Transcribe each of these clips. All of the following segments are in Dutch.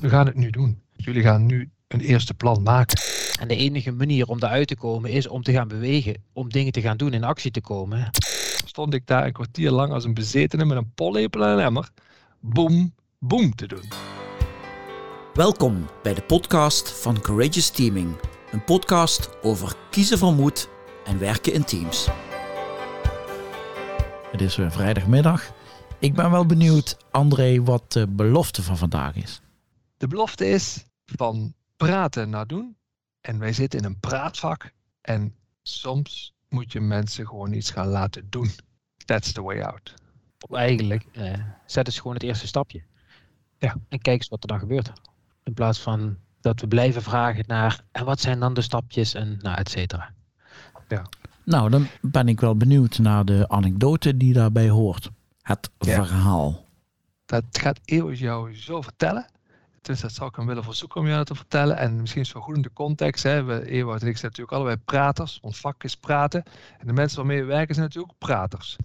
we gaan het nu doen. Jullie gaan nu een eerste plan maken. En de enige manier om daaruit te komen is om te gaan bewegen, om dingen te gaan doen, in actie te komen. Stond ik daar een kwartier lang als een bezetene met een pollepel en een emmer, boem, boem te doen. Welkom bij de podcast van Courageous Teaming. Een podcast over kiezen van moed en werken in teams. Het is weer vrijdagmiddag. Ik ben wel benieuwd, André, wat de belofte van vandaag is. De belofte is van praten naar doen. En wij zitten in een praatvak. En soms moet je mensen gewoon iets gaan laten doen. That's the way out. Eigenlijk, eh, zet eens gewoon het eerste stapje. Ja. En kijk eens wat er dan gebeurt. In plaats van dat we blijven vragen naar, en wat zijn dan de stapjes en nou, et cetera. Nou, dan ben ik wel benieuwd naar de anekdote die daarbij hoort. Het Ja. verhaal. Dat gaat Eeuwig jou zo vertellen. Dus dat zou ik hem willen verzoeken om jou dat te vertellen. En misschien is het wel goed in de context. Hè. We, Ewout en ik zijn natuurlijk allebei praters. Ons vak is praten. En de mensen waarmee we werken zijn natuurlijk ook praters.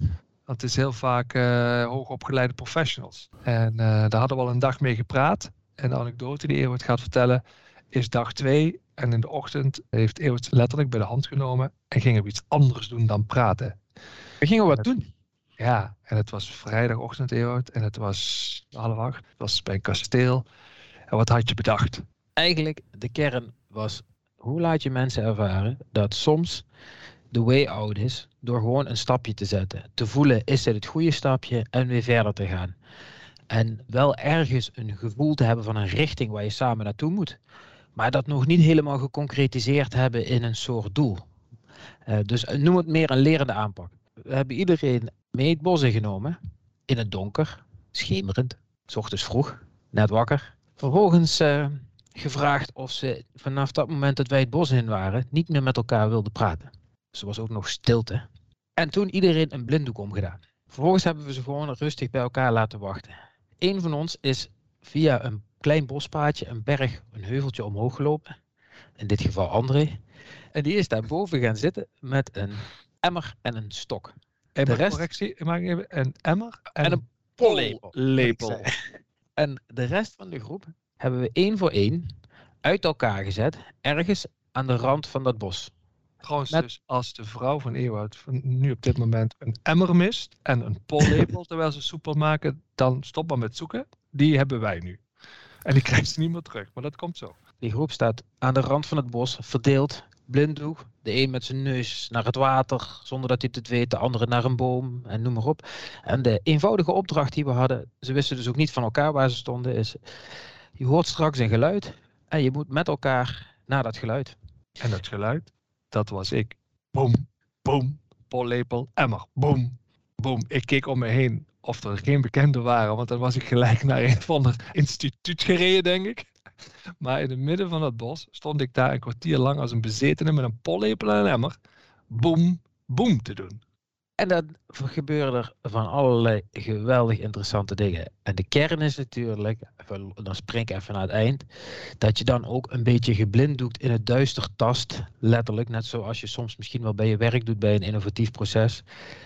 Want het is heel vaak eh, hoogopgeleide professionals. En eh, daar hadden we al een dag mee gepraat. En de anekdote die Ewout gaat vertellen is dag twee. En in de ochtend heeft Ewout letterlijk bij de hand genomen. En ging we iets anders doen dan praten. We gingen wat doen. Ja, en het was vrijdagochtend, Ewout. En het was half acht. Het was bij een kasteel. Wat had je bedacht? Eigenlijk, de kern was, hoe laat je mensen ervaren dat soms de way out is door gewoon een stapje te zetten. Te voelen, is dit het goede stapje en weer verder te gaan. En wel ergens een gevoel te hebben van een richting waar je samen naartoe moet. Maar dat nog niet helemaal geconcretiseerd hebben in een soort doel. Eh, dus eh, noem het meer een lerende aanpak. We hebben iedereen mee het bos ingenomen. In het donker, schemerend, ochtends vroeg, net wakker. Vervolgens eh, gevraagd of ze vanaf dat moment dat wij het bos in waren, niet meer met elkaar wilden praten. Dus er was ook nog stilte. En toen iedereen een blinddoek omgedaan. Vervolgens hebben we ze gewoon rustig bij elkaar laten wachten. Eén van ons is via een klein bospaadje, een berg, een heuveltje omhoog gelopen. In dit geval André. En die is daar boven gaan zitten met een emmer en een stok. En De rest- correctie, maak even een emmer en, En een pollepel. En de rest van de groep hebben we één voor één uit elkaar gezet, ergens aan de rand van dat bos. Trouwens, Met- dus als de vrouw van Ewout van nu op dit moment een emmer mist en een pollepel terwijl ze soepel maken, dan stop maar met zoeken. Die hebben wij nu. En die krijgt ze niet meer terug, maar dat komt zo. Die groep staat aan de rand van het bos, verdeeld, blinddoek. De een met zijn neus naar het water, zonder dat hij het weet, de andere naar een boom en noem maar op. En de eenvoudige opdracht die we hadden, ze wisten dus ook niet van elkaar waar ze stonden, is je hoort straks een geluid en je moet met elkaar naar dat geluid. En dat geluid, dat was ik. Boom, boom, pollepel, emmer, boom, boom. Ik keek om me heen of er geen bekenden waren, want dan was ik gelijk naar een of ander instituut gereden, denk ik. Maar in het midden van het bos stond ik daar een kwartier lang als een bezetene met een pollepel en een emmer. Boom, boom te doen. En dan gebeuren er van allerlei geweldig interessante dingen. En de kern is natuurlijk, dan spring ik even naar het eind, dat je dan ook een beetje geblinddoekt in het duister tast, letterlijk, net zoals je soms misschien wel bij je werk doet bij een innovatief proces,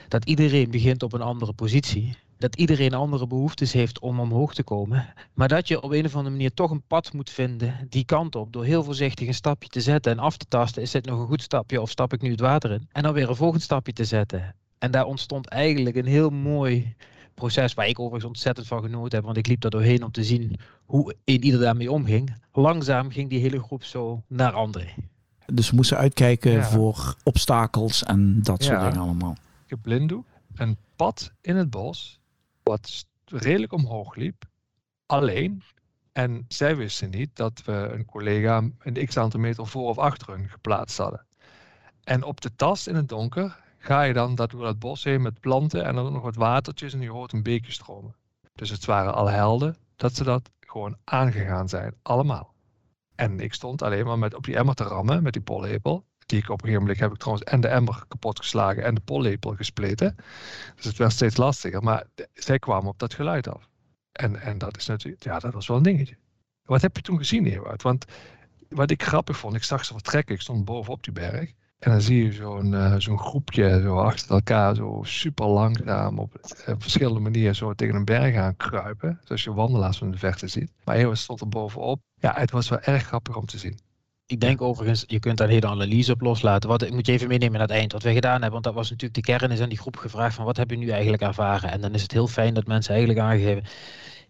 dat iedereen begint op een andere positie. Dat iedereen andere behoeftes heeft om omhoog te komen. Maar dat je op een of andere manier toch een pad moet vinden die kant op. Door heel voorzichtig een stapje te zetten en af te tasten. Is dit nog een goed stapje of stap ik nu het water in? En dan weer een volgend stapje te zetten. En daar ontstond eigenlijk een heel mooi proces waar ik overigens ontzettend van genoten heb. Want ik liep daar doorheen om te zien hoe een ieder daarmee omging. Langzaam ging die hele groep zo naar André. Dus we moesten uitkijken Ja. voor obstakels en dat soort Ja. dingen allemaal. Geblinddoek, een pad in het bos, wat redelijk omhoog liep, alleen. En zij wisten niet dat we een collega een x aantal meter voor of achter hun geplaatst hadden. En op de tas in het donker ga je dan dat door dat bos heen met planten en dan nog wat watertjes en je hoort een beekje stromen. Dus het waren al helden dat ze dat gewoon aangegaan zijn, allemaal. En ik stond alleen maar met op die emmer te rammen met die pollepel. Die ik op een gegeven moment heb ik trouwens en de emmer kapot geslagen en de pollepel gespleten. Dus het werd steeds lastiger. Maar zij kwamen op dat geluid af. En, en dat is natuurlijk, ja, dat was wel een dingetje. Wat heb je toen gezien, Ewout? Want wat ik grappig vond, ik zag ze vertrekken, ik stond bovenop die berg. En dan zie je zo'n uh, zo'n groepje zo achter elkaar zo super langzaam op uh, verschillende manieren zo tegen een berg aan kruipen. Zoals je wandelaars van de verte ziet. Maar Eeuwen stond er bovenop. Ja, het was wel erg grappig om te zien. Ik denk overigens, je kunt daar een hele analyse op loslaten. Wat, ik moet je even meenemen naar het eind. Wat we gedaan hebben, want dat was natuurlijk de kern, is aan die groep gevraagd van wat heb je nu eigenlijk ervaren? En dan is het heel fijn dat mensen eigenlijk aangeven,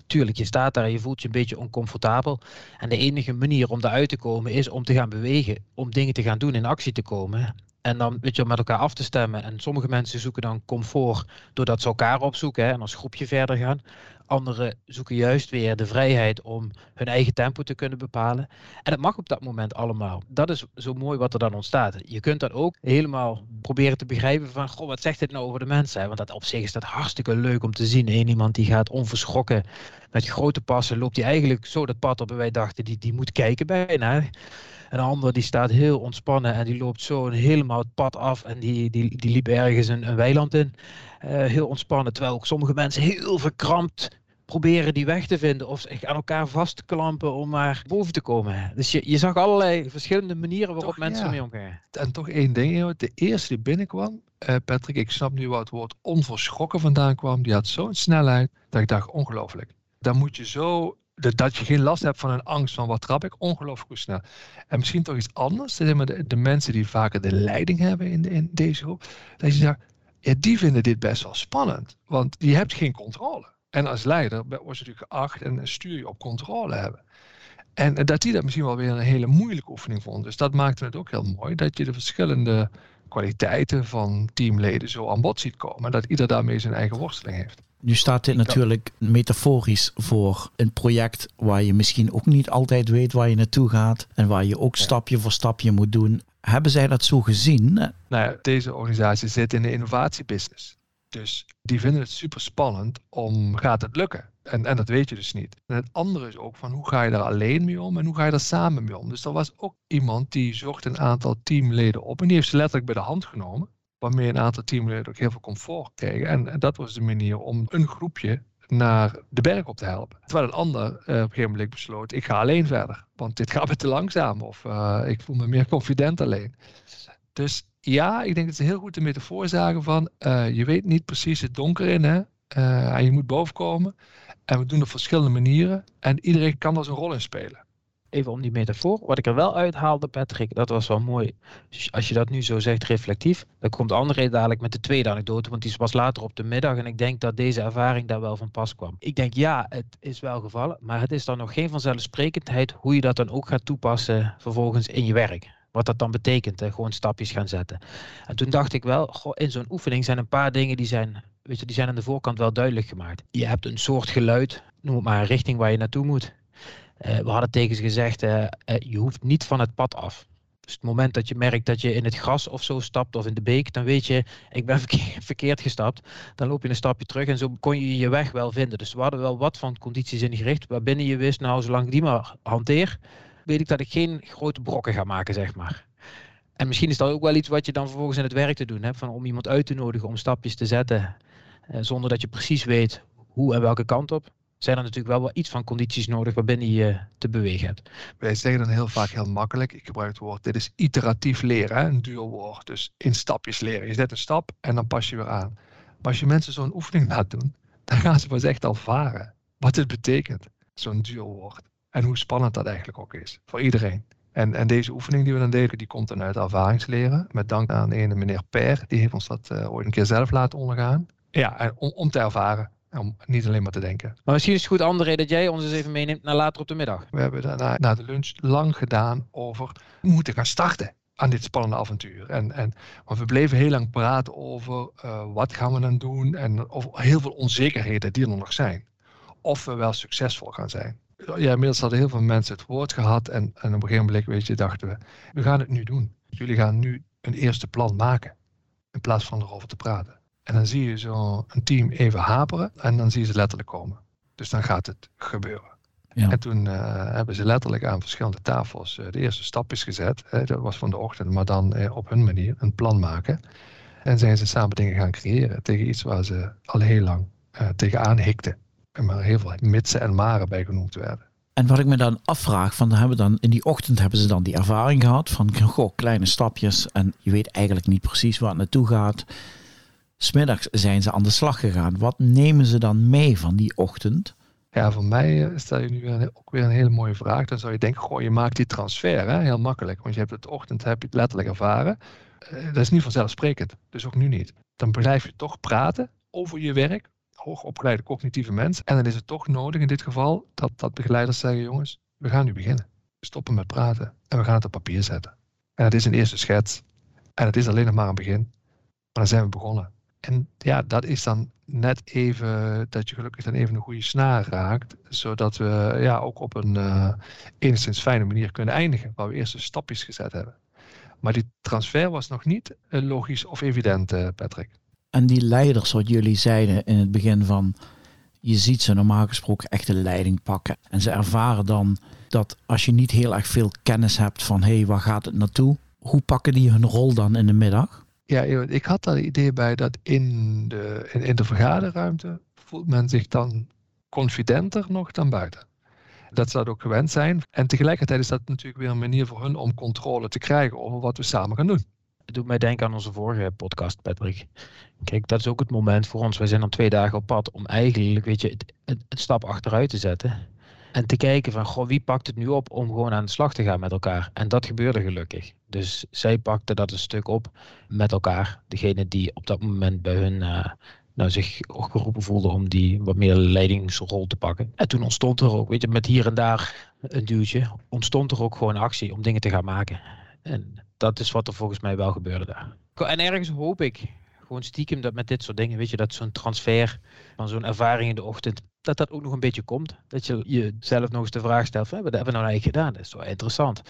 tuurlijk, je staat daar en je voelt je een beetje oncomfortabel. En de enige manier om daaruit te komen is om te gaan bewegen, om dingen te gaan doen, in actie te komen. En dan weet je, met elkaar af te stemmen. En sommige mensen zoeken dan comfort doordat ze elkaar opzoeken hè, en als groepje verder gaan. Anderen zoeken juist weer de vrijheid om hun eigen tempo te kunnen bepalen. En dat mag op dat moment allemaal. Dat is zo mooi wat er dan ontstaat. Je kunt dan ook helemaal proberen te begrijpen van, goh, wat zegt dit nou over de mensen? Want dat op zich is dat hartstikke leuk om te zien. Eén iemand die gaat onverschrokken met grote passen, loopt hij eigenlijk zo dat pad op en wij dachten, die, die moet kijken bijna. Een ander die staat heel ontspannen en die loopt zo helemaal het pad af en die, die, die liep ergens een, een weiland in. Uh, heel ontspannen, terwijl ook sommige mensen heel verkrampt proberen die weg te vinden of zich aan elkaar vast te klampen om maar boven te komen. Dus je, je zag allerlei verschillende manieren waarop toch, mensen ja. mee omgaan. En toch één ding, de eerste die binnenkwam, uh, Patrick, ik snap nu waar het woord onverschrokken vandaan kwam, die had zo'n snelheid dat ik dacht, ongelooflijk. Dan moet je zo dat je geen last hebt van een angst van wat trap ik, ongelooflijk snel. En misschien toch iets anders, de, de mensen die vaker de leiding hebben in, in deze groep, dat je zegt, ja, die vinden dit best wel spannend, want je hebt geen controle. En als leider word je natuurlijk geacht en stuur je op controle hebben. En dat die dat misschien wel weer een hele moeilijke oefening vond. Dus dat maakte het ook heel mooi dat je de verschillende kwaliteiten van teamleden zo aan bod ziet komen. Dat ieder daarmee zijn eigen worsteling heeft. Nu staat dit natuurlijk metaforisch voor een project waar je misschien ook niet altijd weet waar je naartoe gaat en waar je ook stapje voor stapje moet doen. Hebben zij dat zo gezien? Nou ja, deze organisatie zit in de innovatiebusiness. Dus die vinden het super spannend om gaat het lukken? En, en dat weet je dus niet. En het andere is ook van hoe ga je daar alleen mee om en hoe ga je daar samen mee om? Dus er was ook iemand die zocht een aantal teamleden op en die heeft ze letterlijk bij de hand genomen. Waarmee een aantal teamleden ook heel veel comfort kregen. En, dat was de manier om een groepje naar de berg op te helpen. Terwijl een ander uh, op een gegeven moment besloot, ik ga alleen verder. Want dit gaat me te langzaam of uh, ik voel me meer confident alleen. Dus ja, ik denk dat het heel goed de metafoor zagen van, uh, je weet niet precies het donker in hè. En je moet bovenkomen. En we doen op verschillende manieren. En iedereen kan daar zijn rol in spelen even om die metafoor. Wat ik er wel uithaalde, Patrick, dat was wel mooi. Als je dat nu zo zegt, reflectief. Dan komt André dadelijk met de tweede anekdote, want die was later op de middag. En ik denk dat deze ervaring daar wel van pas kwam. Ik denk, ja, het is wel gevallen. Maar het is dan nog geen vanzelfsprekendheid hoe je dat dan ook gaat toepassen vervolgens in je werk. Wat dat dan betekent, hè? gewoon stapjes gaan zetten. En toen dacht ik wel, in zo'n oefening zijn een paar dingen die zijn, weet je, die zijn aan de voorkant wel duidelijk gemaakt. Je hebt een soort geluid, noem het maar een richting waar je naartoe moet. Uh, we hadden tegen ze gezegd, uh, uh, je hoeft niet van het pad af. Dus het moment dat je merkt dat je in het gras of zo stapt of in de beek, dan weet je, ik ben verkeerd gestapt. Dan loop je een stapje terug en zo kon je je weg wel vinden. Dus we hadden wel wat van condities ingericht, waarbinnen je wist, nou zolang ik die maar hanteer, weet ik dat ik geen grote brokken ga maken, zeg maar. En misschien is dat ook wel iets wat je dan vervolgens in het werk te doen hebt, van om iemand uit te nodigen om stapjes te zetten, zonder dat je precies weet hoe en welke kant op zijn er natuurlijk wel, wel iets van condities nodig waarbinnen je te bewegen hebt. Wij zeggen dan heel vaak heel makkelijk, ik gebruik het woord, dit is iteratief leren, een duur woord. Dus in stapjes leren. Je zet een stap en dan pas je weer aan. Maar als je mensen zo'n oefening laat doen, dan gaan ze pas echt ervaren wat het betekent, zo'n duur woord. En hoe spannend dat eigenlijk ook is, voor iedereen. En, en deze oefening die we dan deden, die komt dan uit ervaringsleren. Met dank aan ene meneer Per, die heeft ons dat uh, ooit een keer zelf laten ondergaan. Ja, om, om te ervaren. Om niet alleen maar te denken. Maar misschien is het goed, André, dat jij ons eens even meeneemt naar later op de middag. We hebben daarna na de lunch lang gedaan over we moeten gaan starten aan dit spannende avontuur. En, en, want we bleven heel lang praten over uh, wat gaan we dan doen en over heel veel onzekerheden die er nog zijn. Of we wel succesvol gaan zijn. Ja, inmiddels hadden heel veel mensen het woord gehad en, en op een gegeven moment weet je, dachten we, we gaan het nu doen. Jullie gaan nu een eerste plan maken in plaats van erover te praten. En dan zie je zo'n team even haperen en dan zie je ze letterlijk komen. Dus dan gaat het gebeuren. Ja. En toen uh, hebben ze letterlijk aan verschillende tafels uh, de eerste stapjes gezet. Hè, dat was van de ochtend, maar dan uh, op hun manier een plan maken. En zijn ze samen dingen gaan creëren tegen iets waar ze al heel lang tegenaan hikten. Maar heel veel mitsen en maren bij genoemd werden. En wat ik me dan afvraag, van hebben dan in die ochtend hebben ze dan die ervaring gehad van goh, kleine stapjes en je weet eigenlijk niet precies waar het naartoe gaat. Smiddags zijn ze aan de slag gegaan. Wat nemen ze dan mee van die ochtend? Ja, voor mij eh, stel je nu weer, ook weer een hele mooie vraag. Dan zou je denken, goh, je maakt die transfer, hè? heel makkelijk. Want je hebt het ochtend heb je het letterlijk ervaren. Uh, dat is niet vanzelfsprekend, dus ook nu niet. Dan blijf je toch praten over je werk, hoogopgeleide cognitieve mens. En dan is het toch nodig in dit geval dat, dat begeleiders zeggen, jongens, we gaan nu beginnen. We stoppen met praten en we gaan het op papier zetten. En het is een eerste schets. En het is alleen nog maar een begin. Maar dan zijn we begonnen. En ja, dat is dan net even dat je gelukkig dan even een goede snaar raakt. Zodat we ja, ook op een uh, enigszins fijne manier kunnen eindigen. Waar we eerst de stapjes gezet hebben. Maar die transfer was nog niet logisch of evident, uh, Patrick. En die leiders, wat jullie zeiden in het begin van, je ziet ze normaal gesproken echt de leiding pakken. En ze ervaren dan dat als je niet heel erg veel kennis hebt van, hé, hey, waar gaat het naartoe? Hoe pakken die hun rol dan in de middag? Ja, ik had het idee bij dat in de, in, in de vergaderruimte voelt men zich dan confidenter nog dan buiten. Dat ze dat ook gewend zijn. En tegelijkertijd is dat natuurlijk weer een manier voor hun om controle te krijgen over wat we samen gaan doen. Het doet mij denken aan onze vorige podcast, Patrick. Kijk, dat is ook het moment voor ons. Wij zijn dan twee dagen op pad om eigenlijk, weet je, het, stap achteruit te zetten. En te kijken van, goh, wie pakt het nu op om gewoon aan de slag te gaan met elkaar? En dat gebeurde gelukkig. Dus zij pakte dat een stuk op met elkaar. Degene die op dat moment bij hun uh, nou, zich geroepen voelde om die wat meer leidingsrol te pakken. En toen ontstond er ook, weet je, met hier en daar een duwtje, ontstond er ook gewoon actie om dingen te gaan maken. En dat is wat er volgens mij wel gebeurde daar. En ergens hoop ik gewoon stiekem dat met dit soort dingen, weet je, dat zo'n transfer van zo'n ervaring in de ochtend, dat dat ook nog een beetje komt. Dat je jezelf nog eens de vraag stelt, van, wat hebben we nou eigenlijk gedaan? Dat is wel interessant.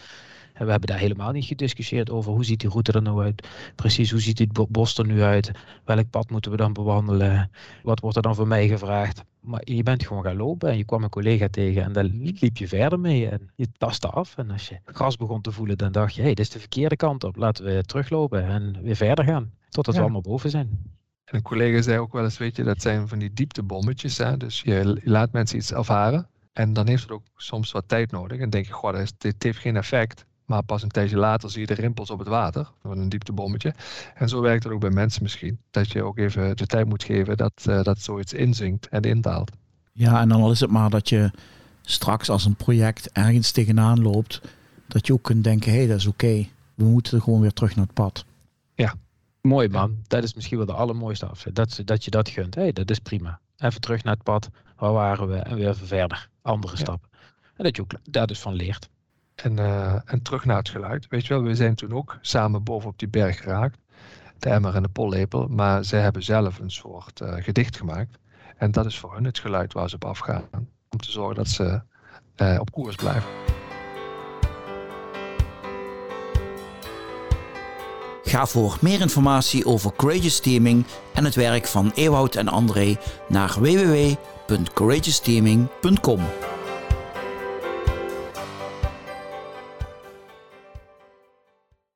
En we hebben daar helemaal niet gediscussieerd over hoe ziet die route er nou uit. Precies, hoe ziet dit bos er nu uit? Welk pad moeten we dan bewandelen? Wat wordt er dan voor mij gevraagd? Maar je bent gewoon gaan lopen en je kwam een collega tegen en daar liep je verder mee. En je tastte af. En als je gas begon te voelen, dan dacht je, hé, hey, dit is de verkeerde kant op. Laten we teruglopen en weer verder gaan. Totdat ja. we allemaal boven zijn. En een collega zei ook wel eens, weet je, dat zijn van die dieptebommetjes. Hè? Dus je, je laat mensen iets ervaren. En dan heeft het ook soms wat tijd nodig. En denk je, goh, dit heeft geen effect. Maar pas een tijdje later zie je de rimpels op het water van een dieptebommetje. En zo werkt het ook bij mensen misschien. Dat je ook even de tijd moet geven dat, uh, dat zoiets inzinkt en indaalt. Ja, en dan al is het maar dat je straks als een project ergens tegenaan loopt, dat je ook kunt denken, hé, hey, dat is oké. We moeten gewoon weer terug naar het pad. Ja. Mooi man. Dat is misschien wel de allermooiste afzet. Dat, dat je dat gunt. Hé, hey, dat is prima. Even terug naar het pad. Waar waren we? En weer even verder. Andere ja. stappen. En dat je ook daar dus van leert. En, uh, en terug naar het geluid. Weet je wel, we zijn toen ook samen bovenop die berg geraakt. De emmer en de pollepel. Maar zij hebben zelf een soort uh, gedicht gemaakt. En dat is voor hun het geluid waar ze op afgaan. Om te zorgen dat ze uh, op koers blijven. Ga voor meer informatie over Courageous Teaming en het werk van Ewout en André naar www.courageousteaming.com.